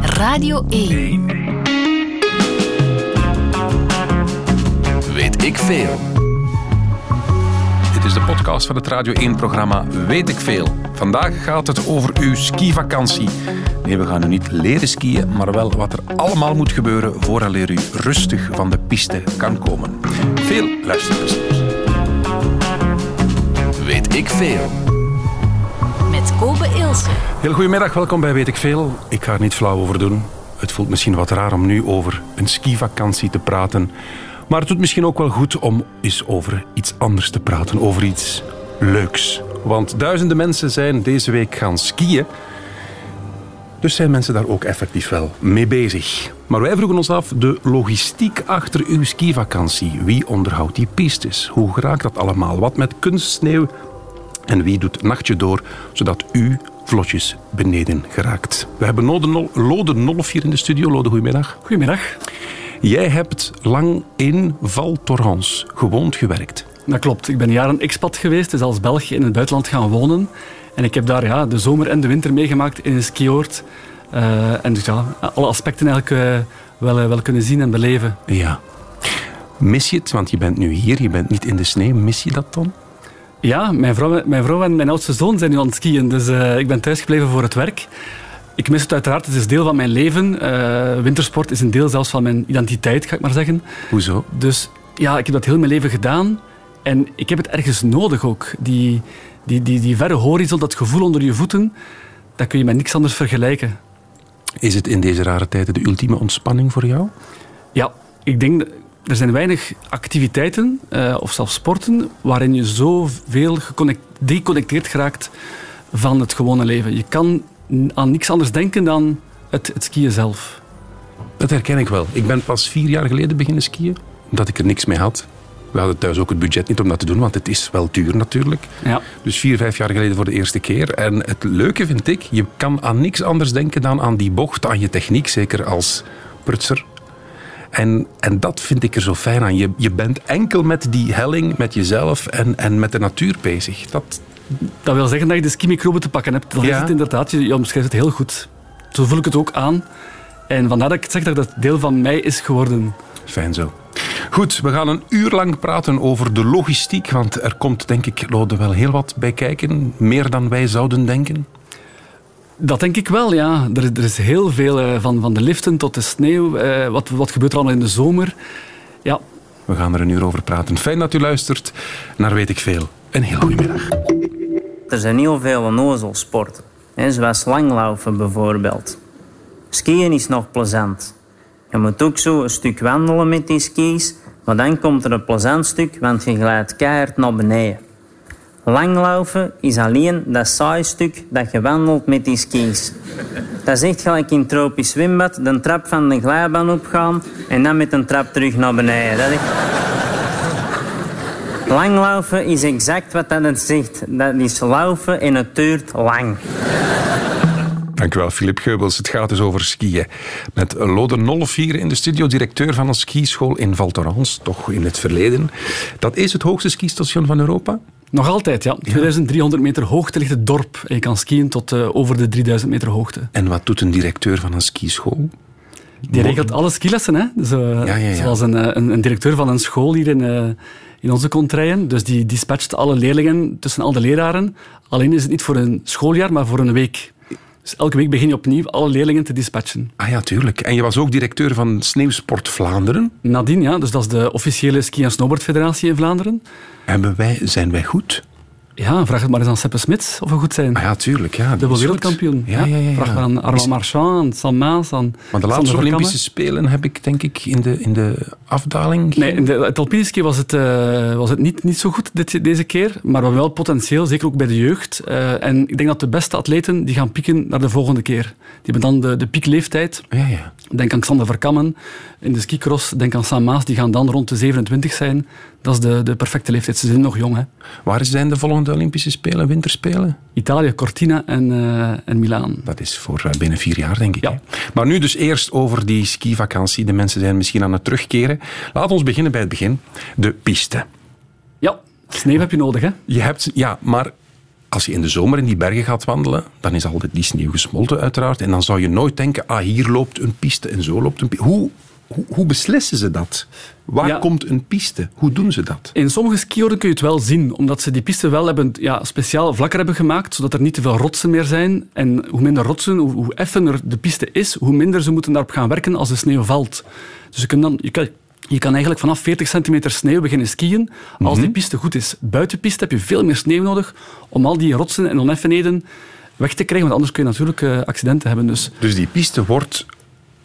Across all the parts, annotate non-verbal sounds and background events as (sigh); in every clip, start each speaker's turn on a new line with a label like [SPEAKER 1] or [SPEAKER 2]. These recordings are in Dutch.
[SPEAKER 1] Radio 1.
[SPEAKER 2] Weet ik veel. Dit is de podcast van het Radio 1-programma Weet ik veel. Vandaag gaat het over uw skivakantie. Nee, we gaan u niet leren skiën, maar wel wat er allemaal moet gebeuren vooraleer u rustig van de piste kan komen. Veel luisterplezier. Weet ik veel.
[SPEAKER 1] Met Kobe Ilse.
[SPEAKER 2] Heel goedemiddag, welkom bij Weet ik Veel. Ik ga er niet flauw over doen. Het voelt misschien wat raar om nu over een skivakantie te praten. Maar het doet misschien ook wel goed om eens over iets anders te praten. Over iets leuks. Want duizenden mensen zijn deze week gaan skiën. Dus zijn mensen daar ook effectief wel mee bezig. Maar wij vroegen ons af de logistiek achter uw skivakantie. Wie onderhoudt die pistes? Hoe geraakt dat allemaal? Wat met kunstsneeuw? En wie doet het nachtje door, zodat u vlotjes beneden geraakt? We hebben Lode, Nol Lode Nolf hier in de studio. Lode, goedemiddag.
[SPEAKER 3] Goedemiddag.
[SPEAKER 2] Jij hebt lang in Val Thorens gewoond, gewerkt.
[SPEAKER 3] Dat klopt. Ik ben jaren expat geweest, dus als Belg in het buitenland gaan wonen. En ik heb daar ja, de zomer en de winter meegemaakt in een skioord. Uh, en dus ja, alle aspecten eigenlijk uh, wel, uh, wel kunnen zien en beleven.
[SPEAKER 2] Ja. Mis je het? Want je bent nu hier, je bent niet in de sneeuw. Mis je dat dan?
[SPEAKER 3] Ja, mijn vrouw, mijn vrouw en mijn oudste zoon zijn nu aan het skiën. Dus ik ben thuisgebleven voor het werk. Ik mis het uiteraard, het is deel van mijn leven. wintersport is een deel zelfs van mijn identiteit, ga ik maar zeggen.
[SPEAKER 2] Hoezo?
[SPEAKER 3] Dus ja, ik heb dat heel mijn leven gedaan. En ik heb het ergens nodig ook. Die, die, die, die verre horizon, dat gevoel onder je voeten, dat kun je met niks anders vergelijken.
[SPEAKER 2] Is het in deze rare tijden de ultieme ontspanning voor jou?
[SPEAKER 3] Ja, ik denk er zijn weinig activiteiten uh, of zelfs sporten waarin je zoveel gedeconnecteerd geraakt van het gewone leven. Je kan aan niks anders denken dan het, het skiën zelf.
[SPEAKER 2] Dat herken ik wel. Ik ben pas vier jaar geleden beginnen skiën, omdat ik er niks mee had. We hadden thuis ook het budget niet om dat te doen, want het is wel duur natuurlijk.
[SPEAKER 3] Ja.
[SPEAKER 2] Dus vier, vijf jaar geleden voor de eerste keer. En het leuke vind ik, je kan aan niks anders denken dan aan die bocht, aan je techniek, zeker als prutser. En, en dat vind ik er zo fijn aan. Je, je bent enkel met die helling, met jezelf en, en met de natuur bezig. Dat...
[SPEAKER 3] dat wil zeggen dat je de skimicrobe te pakken hebt. Dat ja. is het inderdaad. Je, je omschrijft het heel goed. Zo voel ik het ook aan. En vandaar dat ik zeg dat dat deel van mij is geworden.
[SPEAKER 2] Fijn zo. Goed, we gaan een uur lang praten over de logistiek, want er komt denk ik, Lode, wel heel wat bij kijken. Meer dan wij zouden denken.
[SPEAKER 3] Dat denk ik wel, ja. Er, er is heel veel, uh, van, van de liften tot de sneeuw. Uh, wat, wat gebeurt er allemaal in de zomer? Ja.
[SPEAKER 2] We gaan er een uur over praten. Fijn dat u luistert naar Weet ik Veel. Een heel goede middag.
[SPEAKER 4] Er zijn heel veel onnozelsporten. Zoals langlaufen bijvoorbeeld. Skiën is nog plezant. Je moet ook zo een stuk wandelen met die skis, maar dan komt er een plezant stuk, want je glijdt keihard naar beneden. Langlopen is alleen dat saai stuk dat je wandelt met die skis. Dat echt gelijk in tropisch zwembad, de trap van de glijbaan opgaan en dan met een trap terug naar beneden. Dat is... Exact wat dat zegt. Dat is laufen en het duurt lang.
[SPEAKER 2] Dankjewel, Filip Geubels. Het gaat dus over skiën. Met Lode Nolf hier in de studio, directeur van een skischool in Val Thorens, toch in het verleden. Dat is het hoogste skistation van Europa?
[SPEAKER 3] Nog altijd, ja. 2300 meter hoogte ligt het dorp. En je kan skiën tot uh, over de 3000 meter hoogte.
[SPEAKER 2] En wat doet een directeur van een skischool?
[SPEAKER 3] Die regelt alle skilessen. Hè? Dus, uh, ja, ja, ja. Zoals een, een, een, directeur van een school hier in, uh, in onze contraien. Dus die dispatcht alle leerlingen tussen al de leraren. Alleen is het niet voor een schooljaar, maar voor een week. Dus elke week begin je opnieuw alle leerlingen te dispatchen.
[SPEAKER 2] Ah ja, tuurlijk. En je was ook directeur van Sneeuwsport Vlaanderen?
[SPEAKER 3] Nadien, ja. Dus dat is de officiële ski- en snowboardfederatie in Vlaanderen.
[SPEAKER 2] Hebben wij, zijn wij goed?
[SPEAKER 3] Ja, vraag het maar eens aan Seppe Smits of we goed zijn.
[SPEAKER 2] Ah ja, tuurlijk. Ja,
[SPEAKER 3] Dubbel wereldkampioen. Ja, ja, ja, ja. Vraag maar aan Armand Marchand, aan Sam Maas, aan
[SPEAKER 2] Maar de laatste Olympische Spelen heb ik denk ik in de, in de afdaling...
[SPEAKER 3] Nee, in de, het alpineski was het, uh, was het niet, niet zo goed dit, deze keer, maar we hebben wel potentieel, zeker ook bij de jeugd. Uh, en ik denk dat de beste atleten die gaan pieken naar de volgende keer. Die hebben dan de, de piekleeftijd.
[SPEAKER 2] Ja, ja.
[SPEAKER 3] Denk aan Xander Verkammen in de skicross. Denk aan Sam Maas, die gaan dan rond de 27 zijn. Dat is de, de perfecte leeftijd. Ze zijn nog jong. Hè.
[SPEAKER 2] Waar zijn de volgende Olympische Spelen, Winterspelen?
[SPEAKER 3] Italië, Cortina en, uh, en Milaan.
[SPEAKER 2] Dat is voor uh, binnen vier jaar, denk ik. Ja. Maar nu dus eerst over die skivakantie. De mensen zijn misschien aan het terugkeren. Laat ons beginnen bij het begin. De piste.
[SPEAKER 3] Ja, sneeuw heb je nodig, hè?
[SPEAKER 2] Je hebt, ja, maar als je in de zomer in die bergen gaat wandelen, dan is altijd die sneeuw gesmolten uiteraard. En dan zou je nooit denken, ah, hier loopt een piste en zo loopt een piste. Hoe, hoe, hoe beslissen ze dat? Waar komt een piste? Hoe doen ze dat?
[SPEAKER 3] In sommige skiorden kun je het wel zien, omdat ze die piste wel hebben, ja, speciaal vlakker hebben gemaakt, zodat er niet te veel rotsen meer zijn. En hoe minder rotsen, hoe, hoe effener de piste is, hoe minder ze moeten daarop gaan werken als de sneeuw valt. Dus je, kunt dan, je, kan, je kan eigenlijk vanaf 40 centimeter sneeuw beginnen skiën. Als die mhm. piste goed is. Buiten piste heb je veel meer sneeuw nodig om al die rotsen en oneffenheden weg te krijgen, want anders kun je natuurlijk uh, accidenten hebben. Dus.
[SPEAKER 2] dus die piste wordt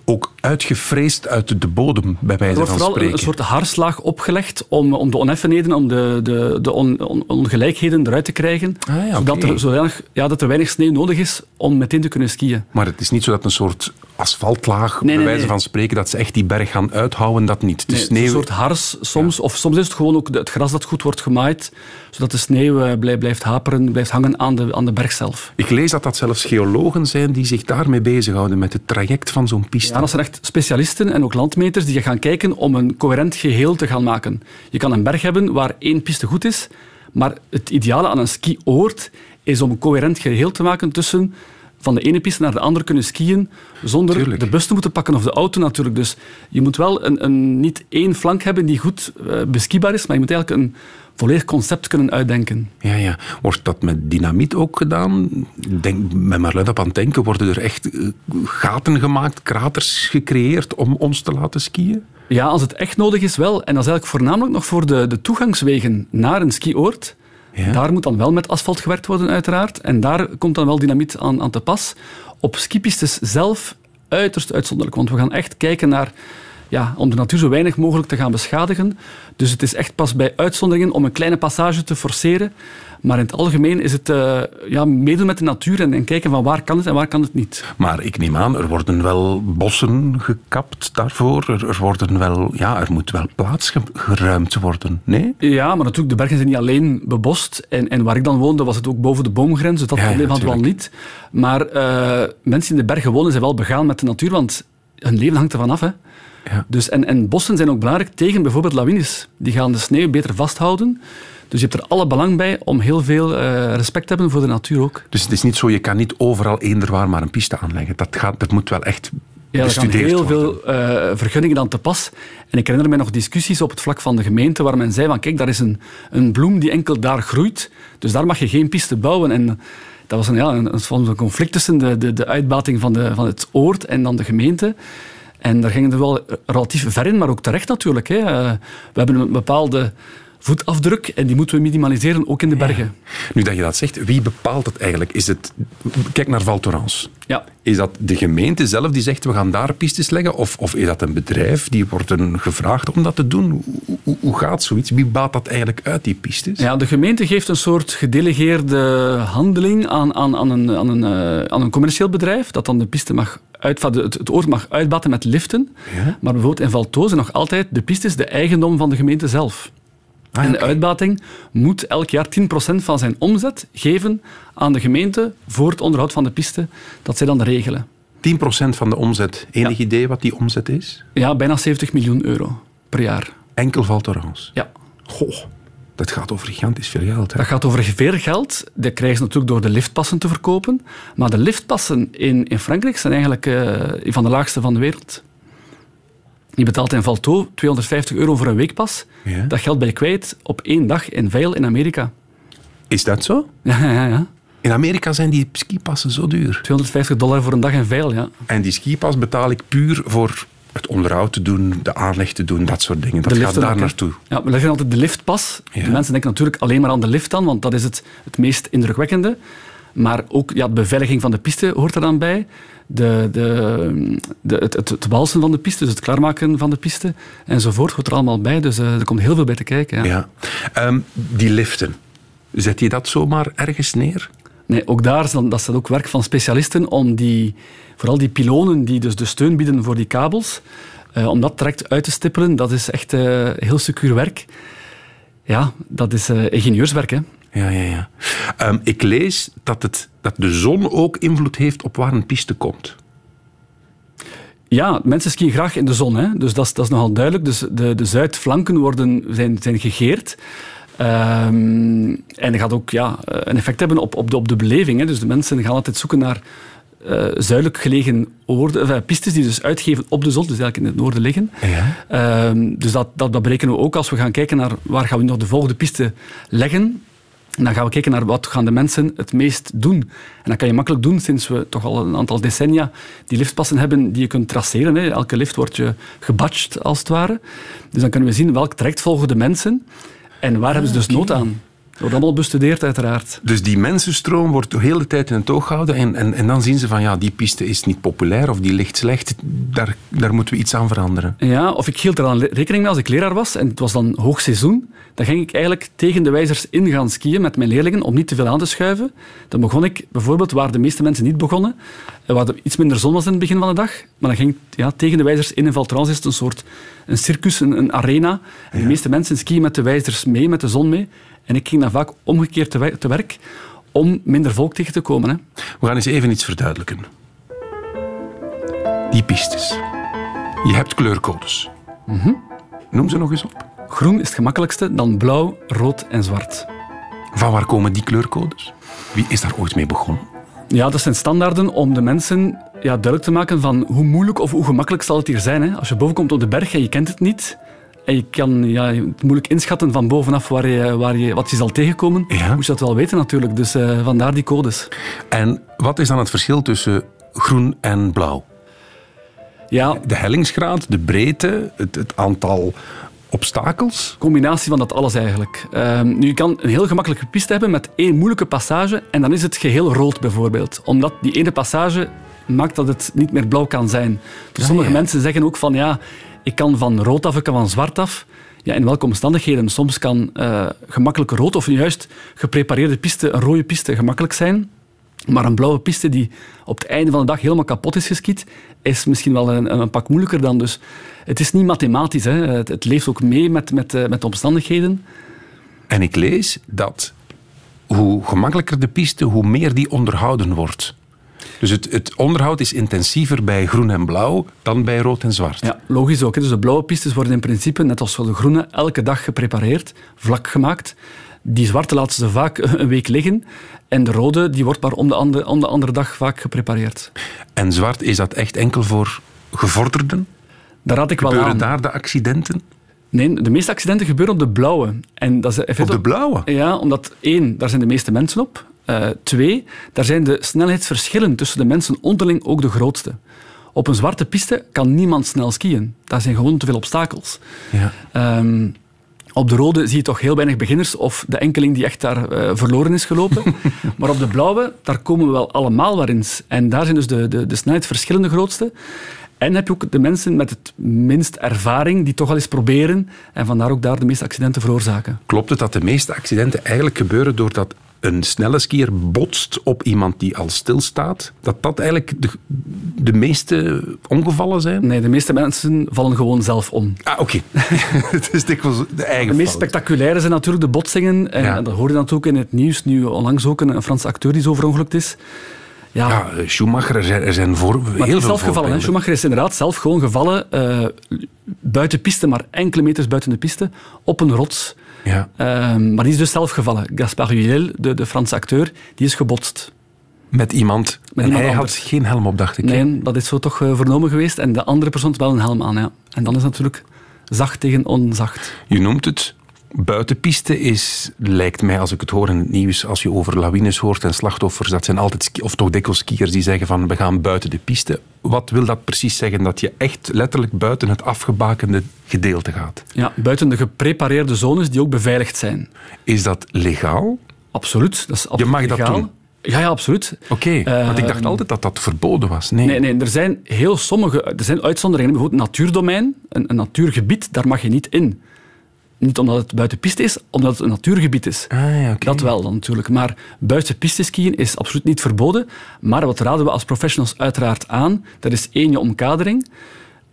[SPEAKER 2] ook uitgefreesd uit de bodem, bij wijze van spreken.
[SPEAKER 3] Er wordt vooral een soort haarslaag opgelegd om, om de oneffenheden, om de, de, de on, ongelijkheden eruit te krijgen. Ah, ja, zodat, er, zodanig, ja, dat er weinig sneeuw nodig is om meteen te kunnen skiën.
[SPEAKER 2] Maar het is niet zo dat een soort asfaltlaag, bij wijze van spreken, dat ze echt die berg gaan uithouden, dat niet.
[SPEAKER 3] De sneeuw... een soort hars soms, of soms is het gewoon ook het gras dat goed wordt gemaaid, zodat de sneeuw eh, blijft haperen, blijft hangen aan de, aan de berg zelf.
[SPEAKER 2] Ik lees dat dat zelfs geologen zijn die zich daarmee bezighouden, met het traject van zo'n piste.
[SPEAKER 3] Ja, dat zijn echt specialisten en ook landmeters die gaan kijken om een coherent geheel te gaan maken. Je kan een berg hebben waar één piste goed is, maar het ideale aan een skioord is om een coherent geheel te maken tussen van de ene piste naar de andere kunnen skiën zonder de bus te moeten pakken of de auto natuurlijk. Dus je moet wel een, een niet één flank hebben die goed uh, beskibaar is, maar je moet eigenlijk een volledig concept kunnen uitdenken.
[SPEAKER 2] Ja, ja. Wordt dat met dynamiet ook gedaan? Denk, met Marluid op aan het denken, worden er echt eh, gaten gemaakt, kraters gecreëerd om ons te laten skiën?
[SPEAKER 3] Ja, als het echt nodig is wel. En dat is eigenlijk voornamelijk nog voor de, de toegangswegen naar een skioord. Ja. Daar moet dan wel met asfalt gewerkt worden, uiteraard. En daar komt dan wel dynamiet aan, aan te pas. Op skipistes zelf uiterst uitzonderlijk, want we gaan echt kijken naar ja, om de natuur zo weinig mogelijk te gaan beschadigen. Dus het is echt pas bij uitzonderingen om een kleine passage te forceren. Maar in het algemeen is het uh, ja, meedoen met de natuur en, en, kijken van waar kan het en waar kan het niet.
[SPEAKER 2] Maar ik neem aan, er worden wel bossen gekapt daarvoor. Er, worden wel, ja, er moet wel plaats geruimd worden, nee?
[SPEAKER 3] Ja, maar natuurlijk, de bergen zijn niet alleen bebost. En, en waar ik dan woonde, was het ook boven de boomgrens. Dus dat probleem hadden we al niet. Maar uh, mensen in de bergen wonen zijn wel begaan met de natuur, want hun leven hangt ervan af. Hè. Ja. Dus, en, en bossen zijn ook belangrijk tegen bijvoorbeeld lawines. Die gaan de sneeuw beter vasthouden. Dus je hebt er alle belang bij om heel veel uh, respect te hebben voor de natuur ook.
[SPEAKER 2] Dus het is niet zo, je kan niet overal eender waar maar een piste aanleggen. Dat, gaat, dat moet wel echt ja, er gaan
[SPEAKER 3] heel veel uh, vergunningen aan te pas. En ik herinner me nog discussies op het vlak van de gemeente waar men zei van kijk, daar is een, een bloem die enkel daar groeit, dus daar mag je geen piste bouwen. En dat was een, ja, een, een conflict tussen de, de, de uitbating van, de, van het oord en dan de gemeente. En daar gingen we wel relatief ver in, maar ook terecht natuurlijk. Hè. Eh, we hebben een bepaalde voetafdruk en die moeten we minimaliseren, ook in de bergen.
[SPEAKER 2] Nu dat je dat zegt, wie bepaalt het eigenlijk? Is het, kijk naar Val Thorens.
[SPEAKER 3] Ja.
[SPEAKER 2] Is dat de gemeente zelf die zegt we gaan daar pistes leggen? Of, of is dat een bedrijf die wordt gevraagd om dat te doen? Hoe, hoe, gaat zoiets? Wie baat dat eigenlijk uit, die pistes?
[SPEAKER 3] Ja, de gemeente geeft een soort gedelegeerde handeling aan, aan, aan, een, aan, een, uh, aan een commercieel bedrijf dat dan de piste mag uitvatten, het, het oord mag uitbatten met liften. Ja? Maar bijvoorbeeld in Valtozen nog altijd de pistes de eigendom van de gemeente zelf. Ah, en de uitbating moet elk jaar 10% van zijn omzet geven aan de gemeente voor het onderhoud van de piste, dat zij dan regelen.
[SPEAKER 2] 10% van de omzet. Enig idee wat die omzet is?
[SPEAKER 3] Ja, bijna 70 miljoen euro per jaar.
[SPEAKER 2] Enkel valt er
[SPEAKER 3] Ja.
[SPEAKER 2] Goh, dat gaat over gigantisch veel geld. Hè?
[SPEAKER 3] Dat gaat over veel geld. Dat krijgen ze natuurlijk door de liftpassen te verkopen. Maar de liftpassen in, in Frankrijk zijn eigenlijk uh, van de laagste van de wereld. Je betaalt in Valto 250 euro voor een weekpas. Dat geld ben je kwijt op één dag in Veil in Amerika.
[SPEAKER 2] Is dat zo? (laughs)
[SPEAKER 3] Ja, ja, ja.
[SPEAKER 2] In Amerika zijn die skipassen zo duur.
[SPEAKER 3] 250 dollar voor een dag in Veil, ja.
[SPEAKER 2] En die skipas betaal ik puur voor het onderhoud te doen, de aanleg te doen, dat soort dingen. Dat gaat daar naartoe.
[SPEAKER 3] Ja, we leggen altijd de liftpas. De mensen denken natuurlijk alleen maar aan de lift dan, want dat is het, het meest indrukwekkende. Maar ook ja, de beveiliging van de piste hoort er dan bij. De, de, de, het, het, het walsen van de piste, dus het klaarmaken van de piste enzovoort hoort er allemaal bij. Dus uh, er komt heel veel bij te kijken.
[SPEAKER 2] Ja. ja. Um, die liften, zet je dat zomaar ergens neer?
[SPEAKER 3] Nee, ook daar dat is ook werk van specialisten om die, vooral die pilonen die dus de steun bieden voor die kabels, uh, om dat direct uit te stippelen, dat is echt uh, heel secuur werk. Ja, dat is ingenieurswerk. Hè.
[SPEAKER 2] Ja, ja, ja. Um, ik lees dat, het, dat de zon ook invloed heeft op waar een piste komt.
[SPEAKER 3] Ja, mensen skiën graag in de zon, hè? dus dat is, dat is nogal duidelijk. Dus de, de zuidflanken worden, zijn, zijn gegeerd. Ehm, en dat gaat ook ja, een effect hebben op, op, de, op de beleving. Hè. Dus de mensen gaan altijd zoeken naar uh, zuidelijk gelegen oorden, pistes die dus uitgeven op de zon, dus eigenlijk in het noorden liggen.
[SPEAKER 2] Ja.
[SPEAKER 3] Ehm, dus dat, dat, dat berekenen we ook als we gaan kijken naar waar gaan we nog de volgende piste leggen. En dan gaan we kijken naar wat gaan de mensen het meest doen. En dat kan je makkelijk doen sinds we toch al een aantal decennia die liftpassen hebben die je kunt traceren. Hè. Elke lift wordt je gebatcht, als het ware. Dus dan kunnen we zien welk traject volgen de mensen en waar hebben ze dus ah, nood aan. Wordt allemaal bestudeerd, uiteraard.
[SPEAKER 2] Dus die mensenstroom wordt de hele tijd in het oog gehouden. En, en, en dan zien ze van ja, die piste is niet populair of die ligt slecht. Daar, daar moeten we iets aan veranderen.
[SPEAKER 3] Ja, of ik hield er dan rekening mee als ik leraar was. En het was dan hoogseizoen. Dan ging ik eigenlijk tegen de wijzers in gaan skiën met mijn leerlingen om niet te veel aan te schuiven. Dan begon ik bijvoorbeeld waar de meeste mensen niet begonnen. Eh, waar er iets minder zon was in het begin van de dag. Maar dan ging ik ja, tegen de wijzers in. En Valtrans is het een soort een circus, een, een arena. En de meeste mensen skiën met de wijzers mee, met de zon mee. En ik ging dan vaak omgekeerd te, werk om minder volk tegen te komen. Hè.
[SPEAKER 2] We gaan eens even iets verduidelijken. Die pistes. Je hebt kleurcodes.
[SPEAKER 3] Mhm.
[SPEAKER 2] Noem ze nog eens op.
[SPEAKER 3] Groen is het gemakkelijkste, dan blauw, rood en zwart.
[SPEAKER 2] Van waar komen die kleurcodes? Wie is daar ooit mee begonnen?
[SPEAKER 3] Ja, dat zijn standaarden om de mensen ja, duidelijk te maken van hoe moeilijk of hoe gemakkelijk zal het hier zijn. Hè? Als je boven komt op de berg en je kent het niet, en je kan ja, het moeilijk inschatten van bovenaf waar je, waar je, wat je zal tegenkomen.
[SPEAKER 2] Ja.
[SPEAKER 3] Moet je dat wel weten natuurlijk. Dus uh, vandaar die codes.
[SPEAKER 2] En wat is dan het verschil tussen groen en blauw?
[SPEAKER 3] Ja.
[SPEAKER 2] De hellingsgraad, de breedte, het, het aantal obstakels?
[SPEAKER 3] Combinatie van dat alles eigenlijk. Ehm, nu, je kan een heel gemakkelijke piste hebben met één moeilijke passage en dan is het geheel rood bijvoorbeeld. Omdat die ene passage maakt dat het niet meer blauw kan zijn. Dus sommige mensen zeggen ook van ja, ik kan van rood af, ik kan van zwart af. Ja, in welke omstandigheden? Soms kan uh, gemakkelijk rood of juist geprepareerde piste, een rode piste, gemakkelijk zijn. Maar een blauwe piste die op het einde van de dag helemaal kapot is geskiet, is misschien wel een, een pak moeilijker dan. Dus het is niet mathematisch. Hè. Het, leeft ook mee met, met, eh, met de omstandigheden.
[SPEAKER 2] En ik lees dat hoe gemakkelijker de piste, hoe meer die onderhouden wordt. Dus het, het, onderhoud is intensiever bij groen en blauw dan bij rood en zwart.
[SPEAKER 3] Ja, logisch ook. Dus de blauwe pistes worden in principe, net als de groene, elke dag geprepareerd, vlak gemaakt. Die zwarte laten ze vaak (laughs) een week liggen. En de rode die wordt maar om de, andere, om de andere dag vaak geprepareerd.
[SPEAKER 2] En zwart, is dat echt enkel voor gevorderden?
[SPEAKER 3] Daar had ik
[SPEAKER 2] wel
[SPEAKER 3] Gebeuren
[SPEAKER 2] daar de accidenten?
[SPEAKER 3] Nee, de meeste accidenten gebeuren op de blauwe. En dat is
[SPEAKER 2] op de blauwe?
[SPEAKER 3] Ja, omdat één, daar zijn de meeste mensen op. Uh, twee, daar zijn de snelheidsverschillen tussen de mensen onderling ook de grootste. Op een zwarte piste kan niemand snel skiën. Daar zijn gewoon te veel obstakels.
[SPEAKER 2] Ja.
[SPEAKER 3] Um, op de rode zie je toch heel weinig beginners of de enkeling die echt daar uh, verloren is gelopen. (laughs) maar op de blauwe, daar komen we wel allemaal waar eens. En daar zijn dus de, de, de snelheidsverschillen de grootste. En heb je ook de mensen met het minst ervaring die toch al eens proberen en vandaar ook daar de meeste accidenten veroorzaken.
[SPEAKER 2] Klopt het dat de meeste accidenten eigenlijk gebeuren doordat een snelle skier botst op iemand die al stilstaat, dat dat eigenlijk de, de meeste ongevallen zijn?
[SPEAKER 3] Nee, de meeste mensen vallen gewoon zelf om.
[SPEAKER 2] Ah, oké. (laughs) het is dikwijls de eigen
[SPEAKER 3] De meest spectaculaire zijn natuurlijk de botsingen. En dat hoorde natuurlijk in het nieuws, nu onlangs ook een, een Franse acteur die zo verongelukt is.
[SPEAKER 2] Ja, ja eh, Schumacher, er zijn, er zijn voor,
[SPEAKER 3] maar
[SPEAKER 2] heel veel
[SPEAKER 3] zelf gevallen. Hè? Schumacher is inderdaad zelf gewoon gevallen, uh, buiten piste, maar enkele meters buiten de piste, op een rots.
[SPEAKER 2] Ja.
[SPEAKER 3] Ehm, maar die is dus zelf gevallen. Gaspard Huel, de, de Franse acteur, die is gebotst.
[SPEAKER 2] Met iemand. Met en hij had geen helm op, dacht ik.
[SPEAKER 3] Nee, dat is zo toch uh, vernomen geweest. En de andere persoon had wel een helm aan. Ja. En dan is het natuurlijk zacht tegen onzacht.
[SPEAKER 2] Je noemt het buitenpiste is, lijkt mij als ik het hoor in het nieuws, als je over lawines hoort en slachtoffers, dat zijn altijd, of toch dikwijls skiers die zeggen van we gaan buiten de piste. Wat wil dat precies zeggen? Dat je echt letterlijk buiten het afgebakende gedeelte gaat?
[SPEAKER 3] Ja, buiten de geprepareerde zones die ook beveiligd zijn.
[SPEAKER 2] Is dat legaal?
[SPEAKER 3] Absoluut. Dat is absoluut
[SPEAKER 2] je mag
[SPEAKER 3] legaal.
[SPEAKER 2] dat doen?
[SPEAKER 3] Ja, ja, absoluut.
[SPEAKER 2] Oké, want ik dacht altijd dat dat verboden was. Nee.
[SPEAKER 3] nee, nee, er zijn heel sommige er zijn uitzonderingen. Bijvoorbeeld natuurdomein, een, een natuurgebied, daar mag je niet in. Niet omdat het buiten piste is, omdat het een natuurgebied is.
[SPEAKER 2] Ah, ja,
[SPEAKER 3] Dat wel dan natuurlijk. Maar buiten piste skiën is absoluut niet verboden. Maar wat raden we als professionals uiteraard aan? Dat is één, je omkadering.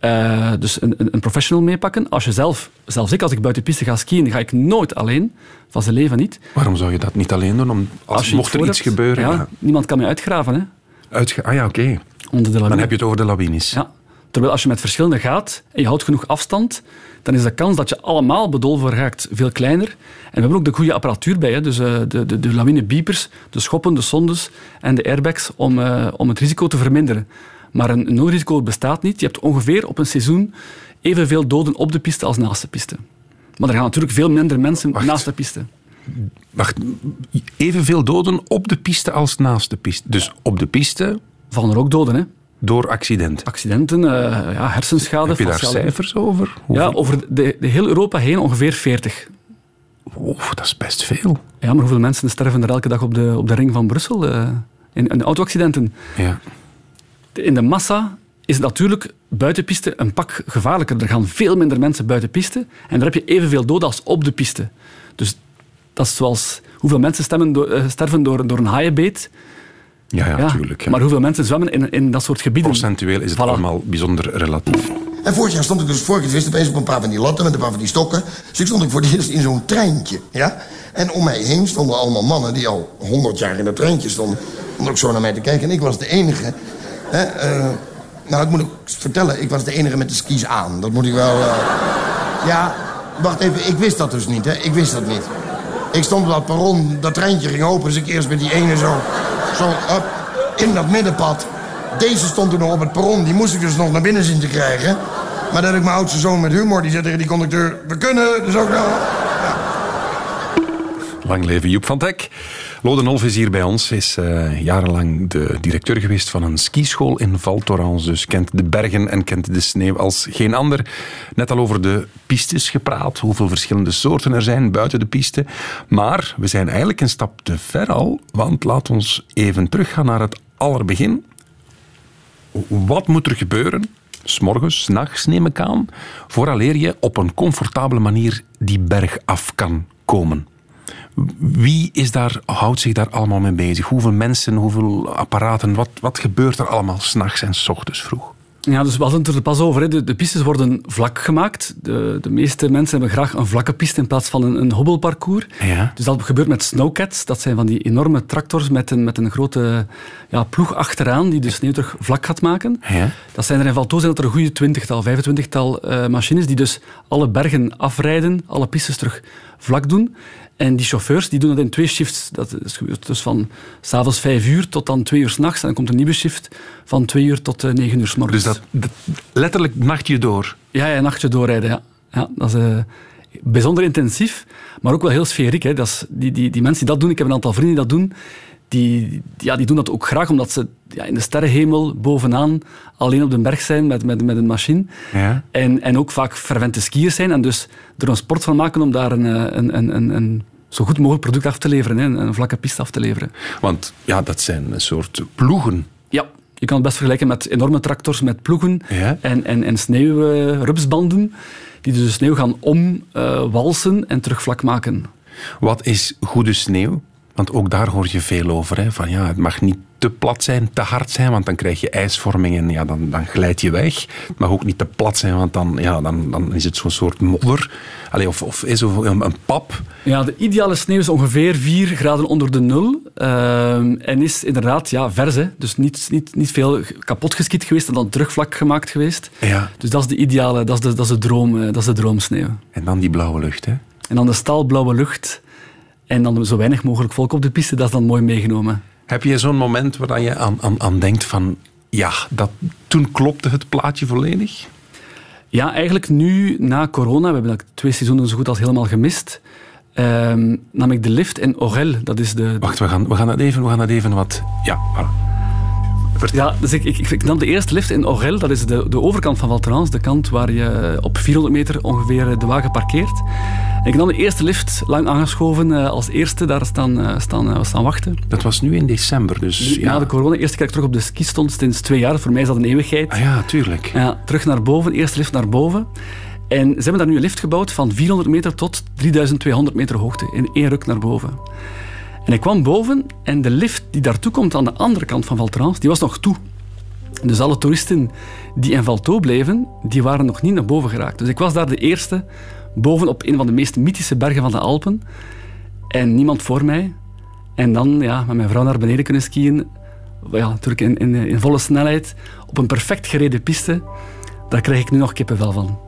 [SPEAKER 3] Uh, dus een, een, professional meepakken. Als je zelf, zelfs ik, als ik buiten piste ga skiën, ga ik nooit alleen. Van zijn leven niet.
[SPEAKER 2] Waarom zou je dat niet alleen doen? Om, als, als mocht er iets gebeuren.
[SPEAKER 3] Ja, Niemand kan me uitgraven. Hè?
[SPEAKER 2] Uitge ah ja, oké. Dan heb je het over de lawines.
[SPEAKER 3] Ja. Terwijl als je met verschillende gaat en je houdt genoeg afstand, dan is de kans dat je allemaal bedolven raakt veel kleiner. En we hebben ook de goede apparatuur bij, hè? dus uh, de, de, de lawinebiepers, de schoppen, de sondes en de airbags om, uh, om het risico te verminderen. Maar een nulrisico bestaat niet. Je hebt ongeveer op een seizoen evenveel doden op de piste als naast de piste. Maar er gaan natuurlijk veel minder mensen
[SPEAKER 2] Wacht.
[SPEAKER 3] naast de piste.
[SPEAKER 2] Wacht, evenveel doden op de piste als naast de piste. Dus op de piste...
[SPEAKER 3] Vallen er ook doden, hè?
[SPEAKER 2] Door accidenten?
[SPEAKER 3] Accidenten, uh, ja, hersenschade.
[SPEAKER 2] Heb je daar cijfers over?
[SPEAKER 3] Hoeveel? Ja, over de, de heel Europa heen ongeveer 40.
[SPEAKER 2] Wow, dat is best veel.
[SPEAKER 3] Ja, maar hoeveel mensen sterven er elke dag op de, op de ring van Brussel? Uh, in, in auto-accidenten.
[SPEAKER 2] Ja.
[SPEAKER 3] In de massa is natuurlijk buitenpiste een pak gevaarlijker. Er gaan veel minder mensen buiten piste en daar heb je evenveel doden als op de piste. Dus dat is zoals hoeveel mensen stemmen uh, sterven door, door een haaienbeet.
[SPEAKER 2] Ja, ja, ja tuurlijk. Ja.
[SPEAKER 3] Maar hoeveel mensen zwemmen in, in dat soort gebieden?
[SPEAKER 2] Procentueel is het voilà. allemaal bijzonder relatief.
[SPEAKER 5] En vorig jaar stond ik dus, vorig jaar wist opeens op een paar van die latten met een paar van die stokken. Dus ik stond ik voor het eerst in zo'n treintje, ja. En om mij heen stonden allemaal mannen die al honderd jaar in dat treintje stonden. Om ook zo naar mij te kijken. En ik was de enige. Hè, uh, nou, ik moet ook vertellen, ik was de enige met de skis aan. Dat moet ik wel... Uh... Ja, wacht even, ik wist dat dus niet, hè. Ik wist dat niet. Ik stond op dat perron, dat treintje ging open, dus ik eerst met die ene zo... Zo, up, in dat middenpad. Deze stond toen nog op het perron, die moest ik dus nog naar binnen zien te krijgen. Maar dat ik mijn oudste zoon met humor, die zei tegen die conducteur... We kunnen, dus ook. Ja.
[SPEAKER 2] Lang leven Joep van Teck. Lode Nolf is hier bij ons, is uh, jarenlang de directeur geweest van een skischool in Val Thorens. Dus kent de bergen en kent de sneeuw als geen ander. Net al over de pistes gepraat, hoeveel verschillende soorten er zijn buiten de piste. Maar we zijn eigenlijk een stap te ver al, want laat ons even teruggaan naar het allerbegin. Wat moet er gebeuren, s'morgens, s'nachts neem ik aan, vooraleer je op een comfortabele manier die berg af kan komen? Wie is daar, houdt zich daar allemaal mee bezig? Hoeveel mensen, hoeveel apparaten? Wat, wat gebeurt er allemaal s'nachts en s ochtends vroeg?
[SPEAKER 3] Ja, dus we hadden het er pas over. Hè. De, de, pistes worden vlak gemaakt. De, de, meeste mensen hebben graag een vlakke piste in plaats van een, een hobbelparcours.
[SPEAKER 2] Ja.
[SPEAKER 3] Dus dat gebeurt met snowcats. Dat zijn van die enorme tractors met een, met een grote ja, ploeg achteraan die de sneeuw terug vlak gaat maken.
[SPEAKER 2] Ja.
[SPEAKER 3] Dat zijn er in Valto zijn dat er een goede twintigtal, vijfentwintigtal uh, machines die dus alle bergen afrijden, alle pistes terug vlak doen. En die chauffeurs die doen dat in twee shifts. Dat is dus van s'avonds vijf uur tot dan twee uur s'nachts. En dan komt een nieuwe shift van twee uur tot uh, negen uur s morgens.
[SPEAKER 2] Dus dat, letterlijk nachtje door?
[SPEAKER 3] Ja, ja nachtje doorrijden. Ja. Ja, dat is uh, bijzonder intensief, maar ook wel heel sferiek. Hè. Dat is, die, die, die mensen die dat doen, ik heb een aantal vrienden die dat doen, die, ja, die doen dat ook graag omdat ze ja, in de sterrenhemel bovenaan alleen op de berg zijn met, met, met een machine.
[SPEAKER 2] Ja.
[SPEAKER 3] En, en ook vaak fervente skiers zijn en dus er een sport van maken om daar een, een, een, een, een zo goed mogelijk product af te leveren, hè, een vlakke piste af te leveren.
[SPEAKER 2] Want ja, dat zijn een soort ploegen.
[SPEAKER 3] Ja, je kan het best vergelijken met enorme tractors met ploegen
[SPEAKER 2] ja.
[SPEAKER 3] en, en, en sneeuwrupsbanden die dus de sneeuw gaan omwalsen uh, en terug vlak maken.
[SPEAKER 2] Wat is goede sneeuw? Want ook daar hoor je veel over. Hè? Van, ja, het mag niet te plat zijn, te hard zijn, want dan krijg je ijsvorming en ja, dan, dan glijd je weg. Het mag ook niet te plat zijn, want dan, ja, dan, dan is het zo'n soort modder. Allee, of, of is een, een pap.
[SPEAKER 3] Ja, de ideale sneeuw is ongeveer 4 graden onder de nul. Uh, en is inderdaad ja, vers. Hè? Dus niet, niet, niet veel kapot geskiet geweest en dan terugvlak gemaakt geweest.
[SPEAKER 2] Ja.
[SPEAKER 3] Dus dat is de ideale, dat is de, dat is de, droom, dat is de droomsneeuw.
[SPEAKER 2] En dan die blauwe lucht, hè?
[SPEAKER 3] En dan de staalblauwe lucht. En dan zo weinig mogelijk volk op de piste, dat is dan mooi meegenomen.
[SPEAKER 2] Heb je zo'n moment waar je aan, aan, aan denkt van... Ja, dat, toen klopte het plaatje volledig?
[SPEAKER 3] Ja, eigenlijk nu, na corona, we hebben dat twee seizoenen zo goed als helemaal gemist, uh, nam ik de lift in Orel. Dat is de, de...
[SPEAKER 2] Wacht, we gaan, we, gaan dat even, we gaan dat even wat... Ja, voilà.
[SPEAKER 3] Ja, dus ik, ik, ik, nam de eerste lift in Orel. Dat is de, de overkant van Valterans, de kant waar je op 400 meter ongeveer de wagen parkeert. En ik nam de eerste lift, lang aangeschoven, uh, als eerste daar staan, uh, staan, uh, staan wachten.
[SPEAKER 2] Dat was nu in december, dus...
[SPEAKER 3] Ja. Na de corona, eerste keer ik terug op de ski stond, sinds twee jaar. Voor mij is dat een eeuwigheid.
[SPEAKER 2] Ah ja, tuurlijk.
[SPEAKER 3] Ja, terug naar boven, eerste lift naar boven. En ze hebben daar nu een lift gebouwd van 400 meter tot 3200 meter hoogte. In één ruk naar boven. En ik kwam boven en de lift die daartoe komt aan de andere kant van Valtrans, die was nog toe. Dus alle toeristen die in Valto bleven, die waren nog niet naar boven geraakt. Dus ik was daar de eerste, boven op een van de meest mythische bergen van de Alpen. En niemand voor mij. En dan ja, met mijn vrouw naar beneden kunnen skiën ja, natuurlijk in, in, in volle snelheid, op een perfect gereden piste, daar krijg ik nu nog kippenvel van.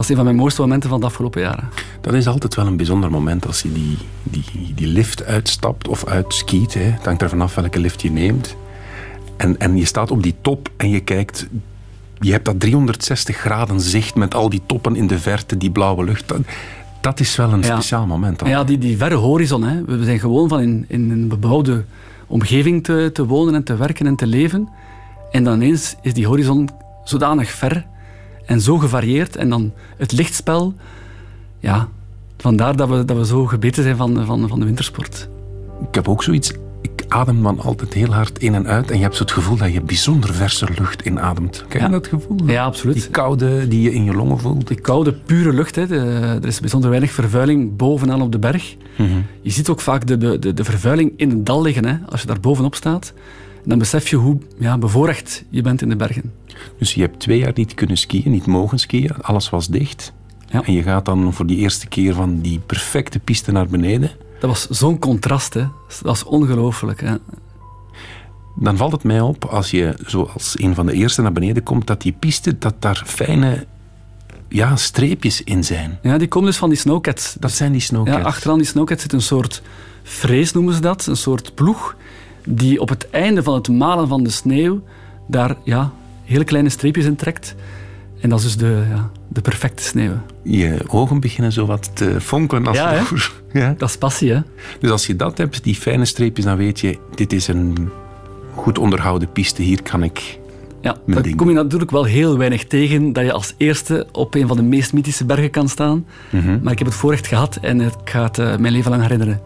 [SPEAKER 3] Dat is een van mijn mooiste momenten van de afgelopen jaren.
[SPEAKER 2] Dat is altijd wel een bijzonder moment als je die, die, die lift uitstapt of uitskiet. Hè. Het hangt er vanaf welke lift je neemt. En, en je staat op die top en je kijkt... Je hebt dat 360 graden zicht met al die toppen in de verte, die blauwe lucht. Dat, dat is wel een speciaal moment. Dan.
[SPEAKER 3] Ja, die, die verre horizon. Hè. We zijn gewoon van in, in een bebouwde omgeving te, te wonen en te werken en te leven. En dan ineens is die horizon zodanig ver en zo gevarieerd. En dan het lichtspel, ja, vandaar dat we, dat we zo gebeten zijn van, van, van de wintersport.
[SPEAKER 2] Ik heb ook zoiets, ik adem dan altijd heel hard in en uit en je hebt zo het gevoel dat je bijzonder verse lucht inademt. Ken je dat gevoel?
[SPEAKER 3] Ja, absoluut.
[SPEAKER 2] Die koude die je in je longen voelt.
[SPEAKER 3] Die koude, pure lucht. Hè. er is bijzonder weinig vervuiling bovenaan op de berg. Mhm. Je ziet ook vaak de, de, de, vervuiling in het dal liggen, hè, als je daar bovenop staat. Dan besef je hoe ja, bevoorrecht je bent in de bergen.
[SPEAKER 2] Dus je hebt twee jaar niet kunnen skiën, niet mogen skiën. Alles was dicht. Ja. En je gaat dan voor die eerste keer van die perfecte piste naar beneden.
[SPEAKER 3] Dat was zo'n contrast, hè. Dat was ongelooflijk. Hè.
[SPEAKER 2] Dan valt het mij op, als je zoals een van de eerste naar beneden komt, dat die piste, dat daar fijne ja, streepjes in zijn.
[SPEAKER 3] Ja, die komen dus van die snowcats.
[SPEAKER 2] Dat zijn die snowcats.
[SPEAKER 3] Ja, achteraan die snowcats zit een soort vrees, noemen ze dat. Een soort ploeg die op het einde van het malen van de sneeuw daar ja, hele kleine streepjes in trekt. En dat is dus de, ja, de perfecte sneeuw.
[SPEAKER 2] Je ogen beginnen zo wat te fonkelen als
[SPEAKER 3] ja, ja, dat is passie, hè?
[SPEAKER 2] Dus als je dat hebt, die fijne streepjes, dan weet je, dit is een goed onderhouden piste, hier kan ik
[SPEAKER 3] ja, dan kom je natuurlijk wel heel weinig tegen dat je als eerste op een van de meest mythische bergen kan staan. Mhm. Maar ik heb het voorrecht gehad en ik ga het uh, mijn leven lang herinneren.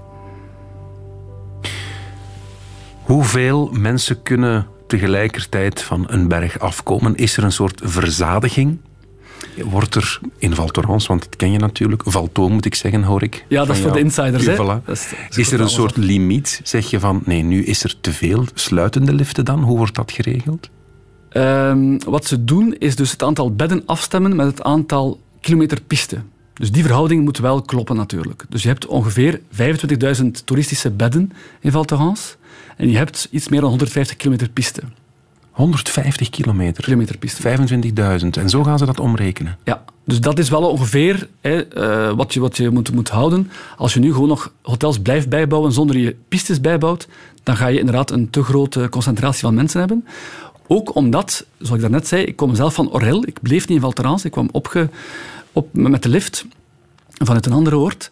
[SPEAKER 2] Hoeveel mensen kunnen tegelijkertijd van een berg afkomen? Is er een soort verzadiging? Wordt er in Val Thorens, want dat ken je natuurlijk, Valto moet ik zeggen, hoor ik.
[SPEAKER 3] Ja, dat is voor de insiders. Hè?
[SPEAKER 2] Is, is, er een soort limiet? Zeg je van, nee, nu is er te veel. Sluiten de liften dan? Hoe wordt dat geregeld?
[SPEAKER 3] Ehm, wat ze doen, is dus het aantal bedden afstemmen met het aantal kilometer piste. Dus die verhouding moet wel kloppen natuurlijk. Dus je hebt ongeveer 25.000 toeristische bedden in Val Thorens. En je hebt iets meer dan 150 kilometer piste.
[SPEAKER 2] 150 kilometer?
[SPEAKER 3] Kilometer piste.
[SPEAKER 2] 25.000. En zo gaan ze dat omrekenen?
[SPEAKER 3] Ja, dus dat is wel ongeveer hè, uh, wat je, wat je moet, moet houden. Als je nu gewoon nog hotels blijft bijbouwen zonder je pistes bijbouwt, dan ga je inderdaad een te grote concentratie van mensen hebben. Ook omdat, zoals ik daarnet zei, ik kom zelf van Orel. Ik bleef niet in Val Ik kwam opge, op, met de lift vanuit een andere oord.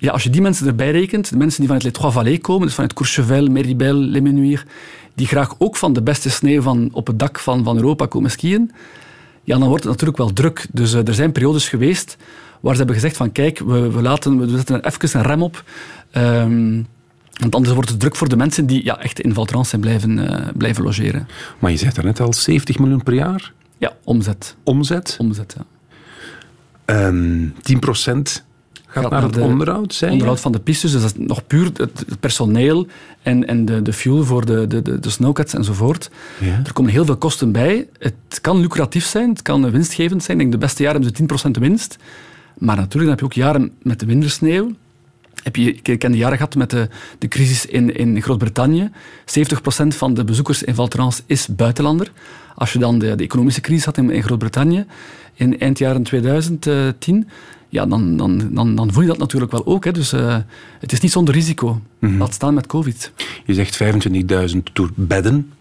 [SPEAKER 3] Ja, als je die mensen erbij rekent, de mensen die vanuit Les Trois Vallées komen, dus vanuit Courchevel, Méribel, Les Menuires, die graag ook van de beste sneeuw van op het dak van, van Europa komen skiën, ja, dan wordt het natuurlijk wel druk. Dus uh, er zijn periodes geweest waar ze hebben gezegd van kijk, we, we, laten, we zetten er even een rem op. Um, want anders wordt het druk voor de mensen die ja, echt in Valtrans zijn blijven, uh, blijven logeren.
[SPEAKER 2] Maar je zegt er net al, 70 miljoen per jaar?
[SPEAKER 3] Ja, omzet.
[SPEAKER 2] Omzet?
[SPEAKER 3] Omzet, ja.
[SPEAKER 2] Um, 10 procent gaat, naar het onderhoud, zijn
[SPEAKER 3] Onderhoud van de pistes, dus dat is nog puur het, personeel en, en de, de fuel voor de, de, de, de snowcats enzovoort. Ja. Er komen heel veel kosten bij. Het kan lucratief zijn, het kan winstgevend zijn. Ik denk de beste jaren hebben ze 10% winst. Maar natuurlijk dan heb je ook jaren met de wintersneeuw. Heb je, ik ken de jaren gehad met de, de crisis in, in Groot-Brittannië. 70% van de bezoekers in Val Thorens is buitenlander. Als je dan de, de economische crisis had in, in Groot-Brittannië in eind jaren 2010, ja, dan, dan, dan, dan voel je dat natuurlijk wel ook. Hè. Dus uh, het is niet zonder risico. Mm Laat staan met COVID.
[SPEAKER 2] Je zegt 25.000 door bedden.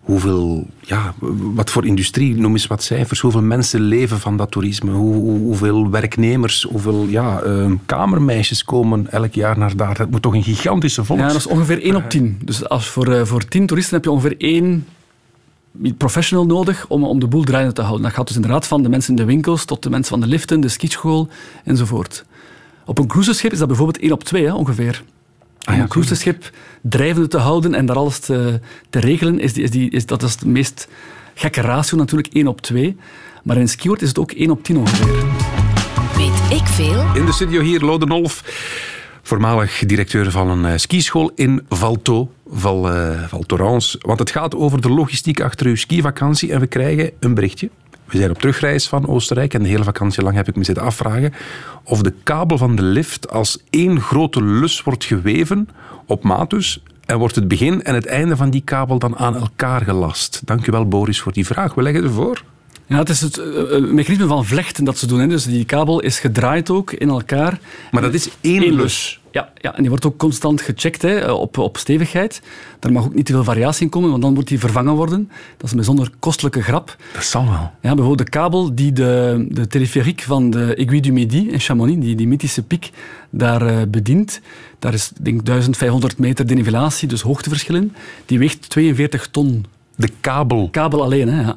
[SPEAKER 2] Hoeveel, ja, wat voor industrie, noem eens wat cijfers. Hoeveel mensen leven van dat toerisme? Hoe, hoeveel werknemers, hoeveel ja, uh, kamermeisjes komen elk jaar naar daar? Dat moet toch een gigantische volks...
[SPEAKER 3] Ja, dat is ongeveer 1 op 10. Dus als voor, uh, voor 10 toeristen heb je ongeveer 1 professional nodig om, om de boel draaiende te houden. Dat gaat dus inderdaad van de mensen in de winkels tot de mensen van de liften, de skischool enzovoort. Op een cruiseschip is dat bijvoorbeeld 1 op 2 hè, ongeveer. Ah, om een cruiseschip drijvende te houden en daar alles te, te regelen, is, die, is, die, is, dat is de meest gekke ratio natuurlijk, 1 op 2. Maar in skiort is het ook 1 op 10 ongeveer.
[SPEAKER 1] Weet ik veel?
[SPEAKER 2] In de studio hier, Lodenolf voormalig directeur van een uh, skischool in Valto, Val, uh, Val Thorens. Want het gaat over de logistiek achter uw skivakantie en we krijgen een berichtje. We zijn op terugreis van Oostenrijk en de hele vakantie lang heb ik me zitten afvragen of de kabel van de lift als één grote lus wordt geweven, op maat dus, En wordt het begin en het einde van die kabel dan aan elkaar gelast? Dank u wel, Boris, voor die vraag. We leggen ervoor.
[SPEAKER 3] Ja, het is het uh, mechanisme van vlechten dat ze doen. Hè. Dus die kabel is gedraaid ook in elkaar.
[SPEAKER 2] Maar dat is één, lus.
[SPEAKER 3] Ja, ja, en die wordt ook constant gecheckt hè, op, op stevigheid. Daar mag ook niet te veel variatie in komen, want dan moet die vervangen worden. Dat is een bijzonder kostelijke grap.
[SPEAKER 2] Dat zal wel.
[SPEAKER 3] Ja, bijvoorbeeld de kabel die de, de teleferiek van de Aiguille du Midi in Chamonix, die, die mythische piek, daar uh, bedient. Daar is denk 1500 meter denivelatie, dus hoogteverschillen. Die weegt 42 ton.
[SPEAKER 2] De kabel?
[SPEAKER 3] Kabel alleen, hè, ja.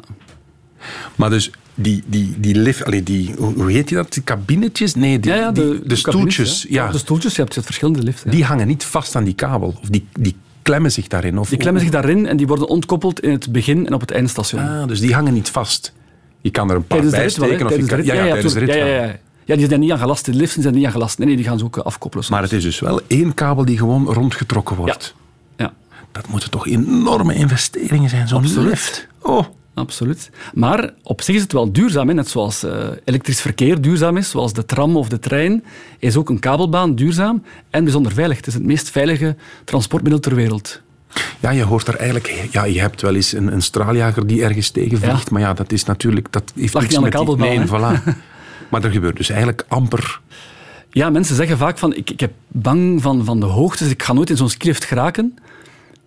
[SPEAKER 2] Maar dus die, die, die lift, allee, die, hoe heet je dat? Die kabinetjes? Nee, die,
[SPEAKER 3] ja, ja, de,
[SPEAKER 2] de, stoeltjes.
[SPEAKER 3] Ja. De stoeltjes, je hebt verschillende liften.
[SPEAKER 2] Die hangen niet vast aan die kabel. Of die, die klemmen zich daarin. Of,
[SPEAKER 3] die klemmen zich daarin en die worden ontkoppeld in het begin en op het eindstation.
[SPEAKER 2] Ah, dus die hangen niet vast. Je kan er een paar bij steken. Of je kan, ja, ja, ja, tijdens de rit
[SPEAKER 3] ja, ja, ja. Ja, die zijn niet aan gelast. De liften zijn niet aan gelast. Nee, nee die gaan ze ook eh, afkoppelen.
[SPEAKER 2] Maar het is dus wel één kabel die gewoon rondgetrokken wordt.
[SPEAKER 3] Ja. ja.
[SPEAKER 2] Dat moeten toch enorme investeringen zijn, zo'n lift. Oh
[SPEAKER 3] absoluut. Maar op zich is het wel duurzaam. Hè? Net zoals uh, elektrisch verkeer duurzaam is, zoals de tram of de trein, is ook een kabelbaan duurzaam en bijzonder veilig. Het is het meest veilige transportmiddel ter wereld.
[SPEAKER 2] Ja, je hoort er eigenlijk... Ja, je hebt wel eens een, een straaljager die ergens tegenvliegt, ja. maar ja, dat is natuurlijk... Dat heeft
[SPEAKER 3] Lag niks aan de kabelbaan.
[SPEAKER 2] Nee, voilà. (laughs) maar er gebeurt dus eigenlijk amper...
[SPEAKER 3] Ja, mensen zeggen vaak van, ik, ik heb bang van, van de hoogte, dus ik ga nooit in zo'n skilift geraken.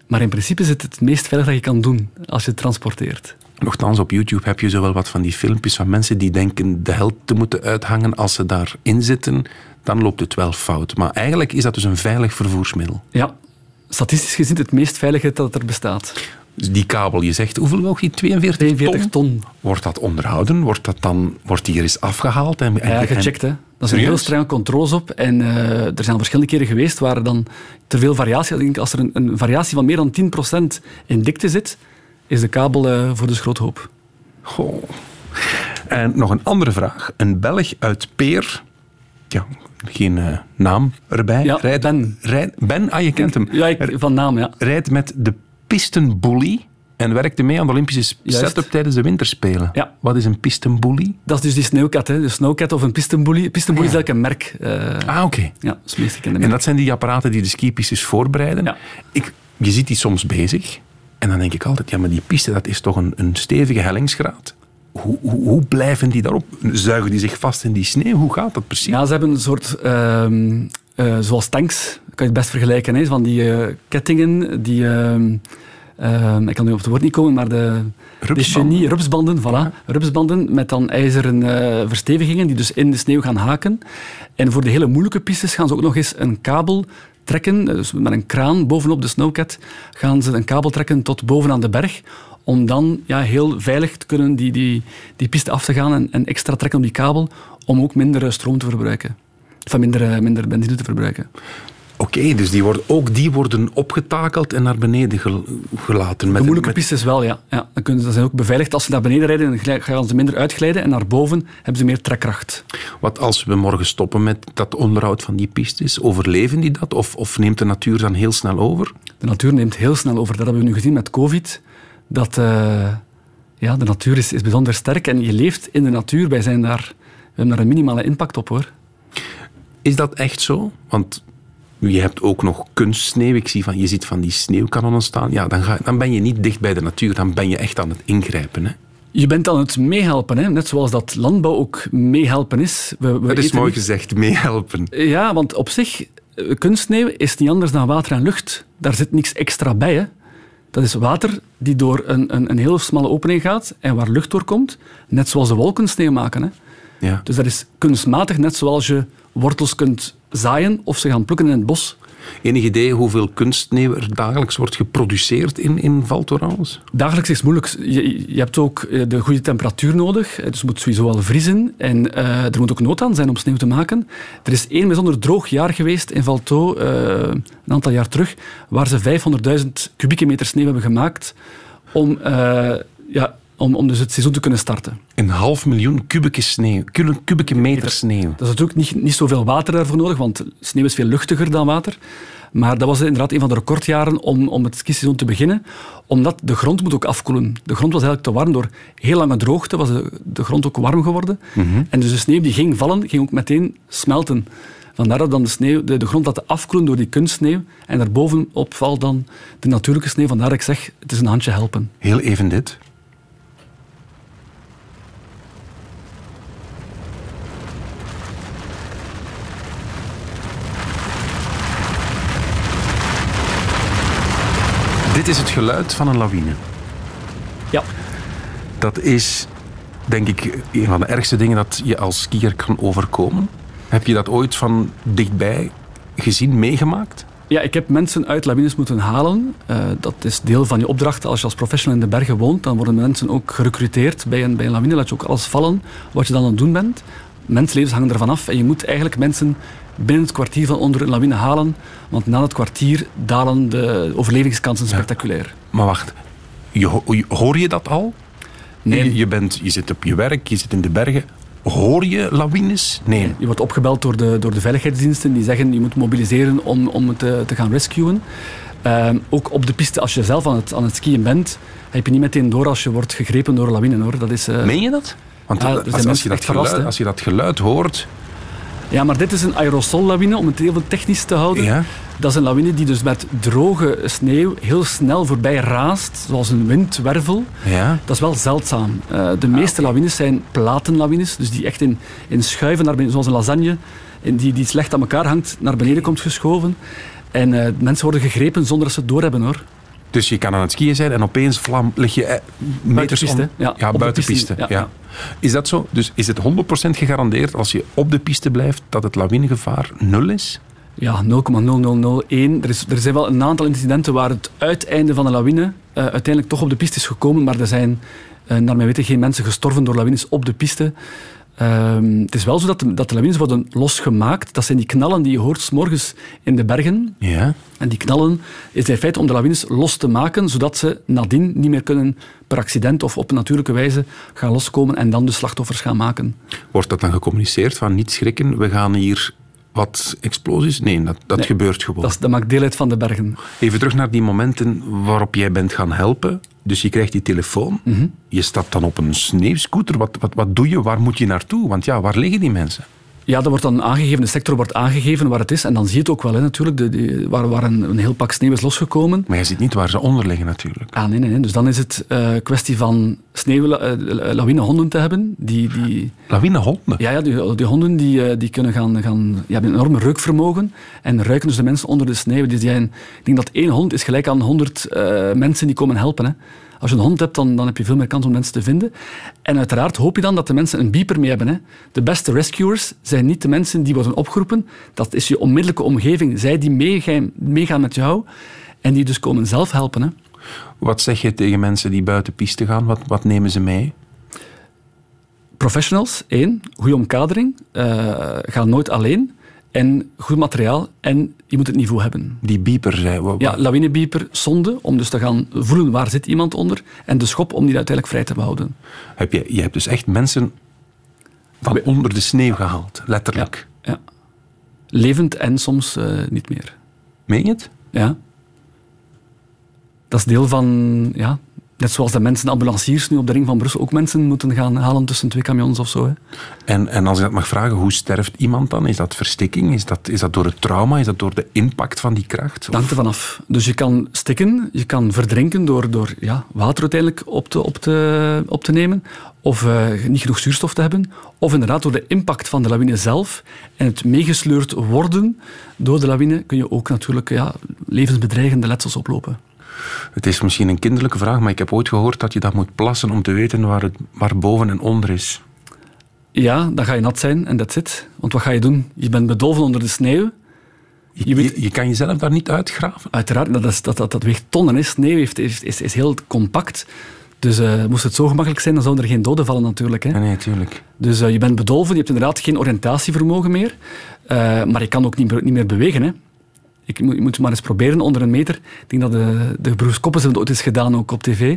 [SPEAKER 3] Maar in principe is het het meest veilig dat je kan doen als je het transporteert.
[SPEAKER 2] Nochtans, op YouTube heb je zo wel wat van die filmpjes van mensen die denken de held te moeten uithangen als ze daarin zitten. Dan loopt het wel fout. Maar eigenlijk is dat dus een veilig vervoersmiddel.
[SPEAKER 3] Ja, statistisch gezien het meest veilige dat er bestaat.
[SPEAKER 2] Dus die kabel, je zegt, hoeveel woog die? 42,
[SPEAKER 3] 42 ton?
[SPEAKER 2] Wordt dat onderhouden? Wordt, dat dan, wordt die er eens afgehaald? En,
[SPEAKER 3] en ja, gecheckt. Hè. Zijn heel strenge controles op. En uh, er zijn al verschillende keren geweest waar dan ter veel variatie... Ik als er een, een variatie van meer dan 10% in dikte zit, is de kabel uh, voor de schroothoop.
[SPEAKER 2] Goh. En nog een andere vraag. Een Belg uit Peer... Ja, geen uh, naam erbij.
[SPEAKER 3] Ja, Ben.
[SPEAKER 2] Ben, ah, je kent hem.
[SPEAKER 3] Ja, ik, van naam, ja.
[SPEAKER 2] Rijdt met de pistenbully en werkte mee aan de Olympische setup tijdens de winterspelen.
[SPEAKER 3] Ja.
[SPEAKER 2] Wat is een pistenbully?
[SPEAKER 3] Dat is dus die snowcat, hè. de snowcat of een pistenbully. Pistenbully ah, ja. is eigenlijk een merk.
[SPEAKER 2] Uh, ah, oké.
[SPEAKER 3] Ja, dat is
[SPEAKER 2] En dat zijn die apparaten die de skipistes voorbereiden.
[SPEAKER 3] Ja.
[SPEAKER 2] Ik, je ziet die soms bezig. En dan denk ik altijd, ja, maar die piste, dat is toch een, een stevige hellingsgraad. Hoe, hoe, hoe, blijven die daarop? Zuigen die zich vast in die sneeuw? Hoe gaat dat precies?
[SPEAKER 3] Ja, ze hebben een soort, uh, uh, zoals tanks, kan je het best vergelijken, hè, van die uh, kettingen, die, ehm, ehm, ik kan nu op het woord niet komen, maar de,
[SPEAKER 2] rupsbanden,
[SPEAKER 3] de rupsbanden, voilà, ja. rupsbanden met dan ijzeren uh, verstevigingen die dus in de sneeuw gaan haken. En voor de hele moeilijke pistes gaan ze ook nog eens een kabel trekken, dus met een kraan bovenop de snowcat, gaan ze een kabel trekken tot bovenaan de berg, om dan ja, heel veilig te kunnen die, die, die piste af te gaan en, en extra trekken op die kabel, om ook minder stroom te verbruiken. Van minder, minder benzine te verbruiken.
[SPEAKER 2] Oké, dus die worden, ook die worden opgetakeld en naar beneden gelaten.
[SPEAKER 3] Met de moeilijke met... pistes wel, ja. ja. Dan kunnen ze zijn ook beveiligd. Als ze naar beneden rijden, dan gaan ze minder uitglijden. En naar boven hebben ze meer trekkracht.
[SPEAKER 2] Wat als we morgen stoppen met dat onderhoud van die pistes? Overleven die dat? Of, of neemt de natuur dan heel snel over?
[SPEAKER 3] De natuur neemt heel snel over. Dat hebben we nu gezien met COVID. Dat uh, ja, de natuur is, is bijzonder sterk. En je leeft in de natuur. Wij zijn daar, we hebben daar een minimale impact op, hoor.
[SPEAKER 2] Is dat echt zo? Want je hebt ook nog kunstsneeuw. Ik zie van, je ziet van die sneeuwkanonnen staan. Ja, dan, ga, dan ben je niet dicht bij de natuur. Dan ben je echt aan het ingrijpen. Hè?
[SPEAKER 3] Je bent aan het meehelpen, hè? net zoals dat landbouw ook meehelpen is.
[SPEAKER 2] We, we dat is mooi gezegd, meehelpen.
[SPEAKER 3] Ja, want op zich, kunstsneeuw is niet anders dan water en lucht. Daar zit niks extra bij. Hè? Dat is water die door een, een, een heel smalle opening gaat en waar lucht door komt. Net zoals de wolken sneeuw maken. Hè?
[SPEAKER 2] Ja.
[SPEAKER 3] Dus dat is kunstmatig, net zoals je wortels kunt zaaien of ze gaan plukken in het bos.
[SPEAKER 2] Enig idee hoeveel kunstsneeuw er dagelijks wordt geproduceerd in, in Val Thorens?
[SPEAKER 3] Dagelijks is moeilijk. Je, je, hebt ook eh, de goede temperatuur nodig. Dus het moet sowieso wel vriezen. En uh, er moet ook nood aan zijn om sneeuw te maken. Er is één bijzonder droog jaar geweest in Valto, uh, een aantal jaar terug, waar ze 500.000 kubieke meter sneeuw hebben gemaakt om uh, ja, om, om dus het seizoen te kunnen starten.
[SPEAKER 2] Een half miljoen kubieke sneeuw, kubieke meter sneeuw.
[SPEAKER 3] Dat is natuurlijk niet, niet zoveel water daarvoor nodig, want sneeuw is veel luchtiger dan water. Maar dat was inderdaad een van de recordjaren om, om het skiseizoen te beginnen, omdat de grond moet ook afkoelen. De grond was eigenlijk te warm door heel lange droogte, was de, de grond ook warm geworden.
[SPEAKER 2] Mhm.
[SPEAKER 3] En dus de sneeuw die ging vallen, ging ook meteen smelten Vandaar dat dan de, sneeuw, de, de grond laten afkoelen door die kunstsneeuw. En daarbovenop valt dan de natuurlijke sneeuw. Vandaar dat ik zeg, het is een handje helpen.
[SPEAKER 2] Heel even dit. Dit is het geluid van een lawine.
[SPEAKER 3] Ja.
[SPEAKER 2] Dat is, denk ik, een van de ergste dingen dat je als skier kan overkomen. Heb je dat ooit van dichtbij gezien, meegemaakt?
[SPEAKER 3] Ja, ik heb mensen uit lawines moeten halen. Uh, dat is deel van je opdracht. Als je als professional in de bergen woont, dan worden mensen ook gerecruiteerd bij een, bij een lawine. Laat je ook alles vallen wat je dan aan het doen bent. Mensenlevens hangen ervan af. En je moet eigenlijk mensen binnen het kwartier van onder een lawine halen. Want na het kwartier dalen de overlevingskansen spectaculair.
[SPEAKER 2] Maar wacht, je, hoor je dat al?
[SPEAKER 3] Nee.
[SPEAKER 2] Je, je, bent, je zit op je werk, je zit in de bergen. Hoor je lawines? Nee.
[SPEAKER 3] Je wordt opgebeld door de, door de veiligheidsdiensten die zeggen je moet mobiliseren om, om het te, te gaan rescuen. Ehm, ook op de piste, als je zelf aan het, aan het skiën bent, heb je niet meteen door als je wordt gegrepen door lawine. Hoor. Dat is, uh...
[SPEAKER 2] Meen je dat? Want als, als, je dat geluid, als je dat geluid hoort,
[SPEAKER 3] ja, maar dit is een aerosollawine, om het even technisch te houden.
[SPEAKER 2] Ja.
[SPEAKER 3] Dat is een lawine die dus met droge sneeuw heel snel voorbij raast, zoals een windwervel.
[SPEAKER 2] Ja.
[SPEAKER 3] Dat is wel zeldzaam. Uh, de meeste ah, lawines zijn platenlawines, dus die echt in, in schuiven naar beneden, zoals een lasagne, die, die slecht aan elkaar hangt, naar beneden komt geschoven. En uh, mensen worden gegrepen zonder dat ze het doorhebben hoor.
[SPEAKER 2] Dus je kan aan het skiën zijn en opeens vlam, lig je eh, meters
[SPEAKER 3] piste.
[SPEAKER 2] ja, ja buiten de piste. Ja, Is dat zo? Dus is het 100% gegarandeerd als je op de piste blijft dat het lawinegevaar nul is?
[SPEAKER 3] Ja, 0,0001. Er, is, er zijn wel een aantal incidenten waar het uiteinde van de lawine uh, uiteindelijk toch op de piste is gekomen, maar er zijn uh, naar mijn weten geen mensen gestorven door lawines op de piste. Ehm, het is wel zo dat de, dat de lawines worden losgemaakt. Dat zijn die knallen die je hoort s morgens in de bergen.
[SPEAKER 2] Ja.
[SPEAKER 3] En die knallen is in feite om de lawines los te maken, zodat ze nadien niet meer kunnen per accident of op een natuurlijke wijze gaan loskomen en dan de slachtoffers gaan maken.
[SPEAKER 2] Wordt dat dan gecommuniceerd van niet schrikken, we gaan hier wat explosies? Nee, dat, dat gebeurt gewoon.
[SPEAKER 3] Dat, dat, maakt deel uit van de bergen.
[SPEAKER 2] Even terug naar die momenten waarop jij bent gaan helpen. Dus je krijgt die telefoon,
[SPEAKER 3] mhm.
[SPEAKER 2] je stapt dan op een sneeuwscooter. Wat, wat, wat doe je? Waar moet je naartoe? Want ja, waar liggen die mensen?
[SPEAKER 3] Ja, dat wordt dan aangegeven, de sector wordt aangegeven waar het is. En dan zie je het ook wel, hè, natuurlijk, de, de, waar, waar een, een, heel pak sneeuw is losgekomen.
[SPEAKER 2] Maar je ziet niet waar ze onder liggen, natuurlijk.
[SPEAKER 3] Ah, nee, nee, nee. Dus dan is het uh, kwestie van sneeuwlawinehonden uh, te hebben. Die, die...
[SPEAKER 2] Lawinehonden?
[SPEAKER 3] Ja, ja die, die honden die, uh, die kunnen gaan, gaan die hebben een enorm reukvermogen en ruiken dus de mensen onder de sneeuw. Dus die, ik denk dat één hond is gelijk aan honderd uh, mensen die komen helpen. Hè. Als je een hond hebt, dan, dan heb je veel meer kans om mensen te vinden. En uiteraard hoop je dan dat de mensen een beeper mee hebben. Hè. De beste rescuers zijn niet de mensen die worden opgeroepen. Dat is je onmiddellijke omgeving. Zij die meegaan, meegaan met jou en die dus komen zelf helpen. Hè.
[SPEAKER 2] Wat zeg je tegen mensen die buiten piste gaan? Wat, wat nemen ze mee?
[SPEAKER 3] Professionals, één. Goede omkadering. Uh, ga nooit alleen. En goed materiaal. En je moet het niveau hebben.
[SPEAKER 2] Die beeper, zei
[SPEAKER 3] Ja, lawinebieper, zonde, om dus te gaan voelen waar zit iemand onder. En de schop om die uiteindelijk vrij te behouden.
[SPEAKER 2] Heb je, je hebt dus echt mensen van onder de sneeuw gehaald, letterlijk.
[SPEAKER 3] Ja. ja. Levend en soms uh, niet meer.
[SPEAKER 2] Meen je het?
[SPEAKER 3] Ja. Dat is deel van ja, Net zoals de mensen, ambulanciers nu op de ring van Brussel ook mensen moeten gaan halen tussen twee camions of zo. Hè.
[SPEAKER 2] En, en als ik dat mag vragen, hoe sterft iemand dan? Is dat verstikking? Is dat, is dat door het trauma? Is dat door de impact van die kracht?
[SPEAKER 3] Dank er vanaf. Dus je kan stikken, je kan verdrinken door, door ja, water uiteindelijk op te, op te, op te nemen. Of uh, niet genoeg zuurstof te hebben. Of inderdaad door de impact van de lawine zelf en het meegesleurd worden door de lawine kun je ook natuurlijk ja, levensbedreigende letsels oplopen.
[SPEAKER 2] Het is misschien een kinderlijke vraag, maar ik heb ooit gehoord dat je dat moet plassen om te weten waar, het, waar boven en onder is.
[SPEAKER 3] Ja, dan ga je nat zijn en dat zit. Want wat ga je doen? Je bent bedolven onder de sneeuw.
[SPEAKER 2] Je, je, je, kan jezelf daar niet uitgraven?
[SPEAKER 3] Uiteraard, dat, is, dat, dat, dat weegt tonnen. Is. Sneeuw heeft, is, is, is heel compact. Dus uh, moest het zo gemakkelijk zijn, dan zouden er geen doden vallen natuurlijk. Hè.
[SPEAKER 2] Nee, natuurlijk.
[SPEAKER 3] Dus uh, je bent bedolven, je hebt inderdaad geen oriëntatievermogen meer. Uh, maar je kan ook niet, niet meer bewegen. Hè. Ik moet, je moet maar eens proberen onder een meter. Ik denk dat de, de Bruce Koppes het ooit eens gedaan, ook op tv.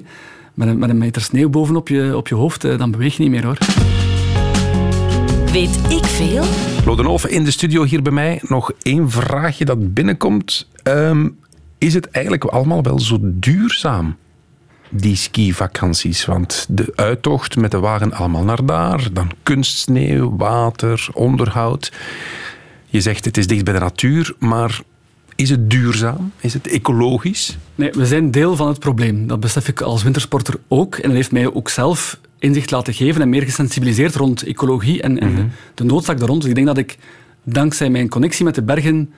[SPEAKER 3] Met een, met een meter sneeuw bovenop je, op je hoofd, eh, dan beweeg je niet meer hoor.
[SPEAKER 1] Weet ik veel?
[SPEAKER 2] Lodenhoven in de studio hier bij mij. Nog één vraagje dat binnenkomt. Ehm, is het eigenlijk allemaal wel zo duurzaam? die skivakanties. Want de uittocht met de wagen allemaal naar daar, dan kunstsneeuw, water, onderhoud. Je zegt het is dicht bij de natuur, maar is het duurzaam? Is het ecologisch?
[SPEAKER 3] Nee, we zijn deel van het probleem. Dat besef ik als wintersporter ook. En dat heeft mij ook zelf inzicht laten geven en meer gesensibiliseerd rond ecologie en, en mhm. de, noodzaak daar rond. Dus ik denk dat ik dankzij mijn connectie met de bergen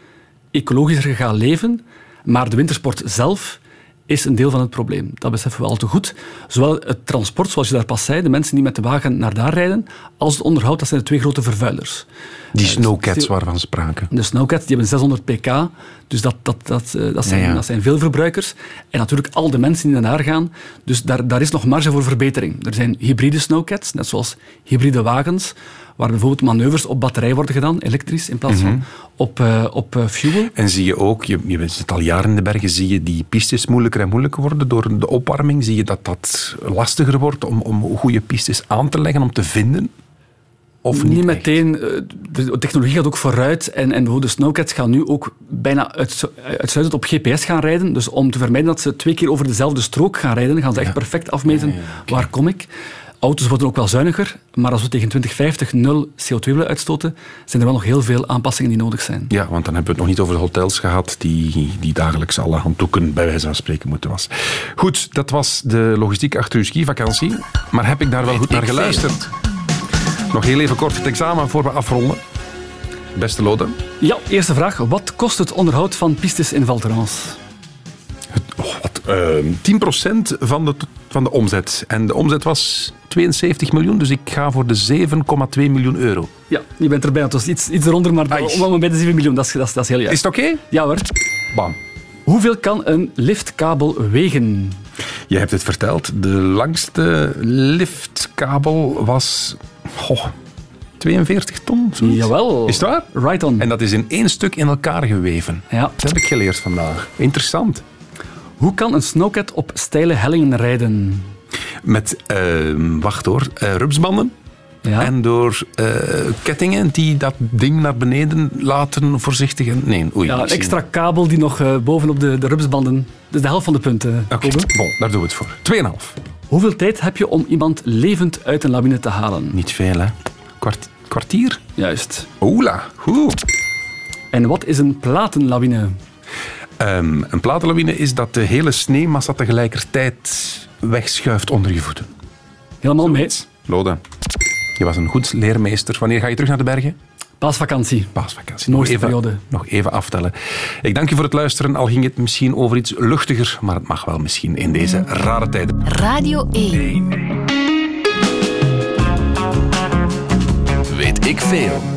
[SPEAKER 3] ecologischer ga leven. Maar de wintersport zelf is een deel van het probleem. Dat beseffen we al te goed. Zowel het transport, zoals je daar pas zei, de mensen die met de wagen naar daar rijden, als het onderhoud, dat zijn de twee grote vervuilers.
[SPEAKER 2] Die uh, snowcats waarvan spraken.
[SPEAKER 3] De snowcats, die hebben 600 pk, dus dat, dat, dat, uh, dat, zijn, dat zijn veel verbruikers. En natuurlijk al de mensen die naar daar gaan. Dus daar, daar is nog marge voor verbetering. Er zijn hybride snowcats, net zoals hybride wagens, waar bijvoorbeeld manoeuvres op batterij worden gedaan, elektrisch, in plaats van mhm. op, uh, op uh, fuel.
[SPEAKER 2] En zie je ook, je, je zit al jaren in de bergen, zie je die pistes moeilijker en moeilijker worden door de opwarming? Zie je dat dat lastiger wordt om, om goede pistes aan te leggen, om te vinden?
[SPEAKER 3] Of niet, niet meteen. Eh, de technologie gaat ook vooruit. En, en de snowcats gaan nu ook bijna uitsluitend op GPS gaan rijden. Dus om te vermijden dat ze twee keer over dezelfde strook gaan rijden, gaan ze echt perfect afmeten waar kom ik. Auto's worden ook wel zuiniger, maar als we tegen 2050 nul CO2 willen uitstoten, zijn er wel nog heel veel aanpassingen die nodig zijn.
[SPEAKER 2] Ja, want dan hebben we het nog niet over de hotels gehad die, die dagelijks alle handdoeken bij wijze van spreken moeten wassen. Goed, dat was de logistiek achter uw skivakantie. Maar heb ik daar wel goed naar geluisterd? Nog heel even kort het examen voor we afronden. Beste Lode.
[SPEAKER 3] Ja, eerste vraag. Wat kost het onderhoud van pistes in Val?
[SPEAKER 2] Oh, wat, uh, ehm, 10% van de, van de omzet. En de omzet was 72 miljoen, dus ik ga voor de 7,2 miljoen euro.
[SPEAKER 3] Ja, je bent erbij. Het was iets, iets eronder, maar om bij de 7 miljoen, dat is, dat is, heel juist.
[SPEAKER 2] Is het oké?
[SPEAKER 3] Ja hoor.
[SPEAKER 2] Bam.
[SPEAKER 3] Hoeveel kan een liftkabel wegen?
[SPEAKER 2] Je hebt het verteld. De langste liftkabel was... 42 ton?
[SPEAKER 3] Zoiets. Jawel.
[SPEAKER 2] Is het waar?
[SPEAKER 3] Right on.
[SPEAKER 2] En dat is in één stuk in elkaar geweven.
[SPEAKER 3] Ja.
[SPEAKER 2] Dat heb ik geleerd vandaag. Interessant.
[SPEAKER 3] Hoe kan een snowcat op steile hellingen rijden?
[SPEAKER 2] Met, uh, wacht hoor, uh, rupsbanden. Ja. En door uh, kettingen die dat ding naar beneden laten voorzichtig. En, nee, oei.
[SPEAKER 3] Ja, een extra kabel die nog uh, bovenop de, de rupsbanden. Dus de helft van de punten.
[SPEAKER 2] Oké, okay. bon, daar doen we het voor. 2,5.
[SPEAKER 3] Hoeveel tijd heb je om iemand levend uit een lawine te halen?
[SPEAKER 2] Niet veel, hè? Kwart, kwartier?
[SPEAKER 3] Juist.
[SPEAKER 2] Oela, goed.
[SPEAKER 3] En wat is een platenlawine?
[SPEAKER 2] Um, een platenlawine is dat de hele sneeuwmassa tegelijkertijd wegschuift onder je voeten.
[SPEAKER 3] Helemaal mee.
[SPEAKER 2] Lode, je was een goed leermeester. Wanneer ga je terug naar de bergen?
[SPEAKER 3] Paasvakantie.
[SPEAKER 2] Paasvakantie. Nog
[SPEAKER 3] even, periode.
[SPEAKER 2] Nog even aftellen. Ik dank je voor het luisteren, al ging het misschien over iets luchtiger, maar het mag wel misschien in deze rare tijden.
[SPEAKER 1] Radio 1.
[SPEAKER 2] Weet ik veel.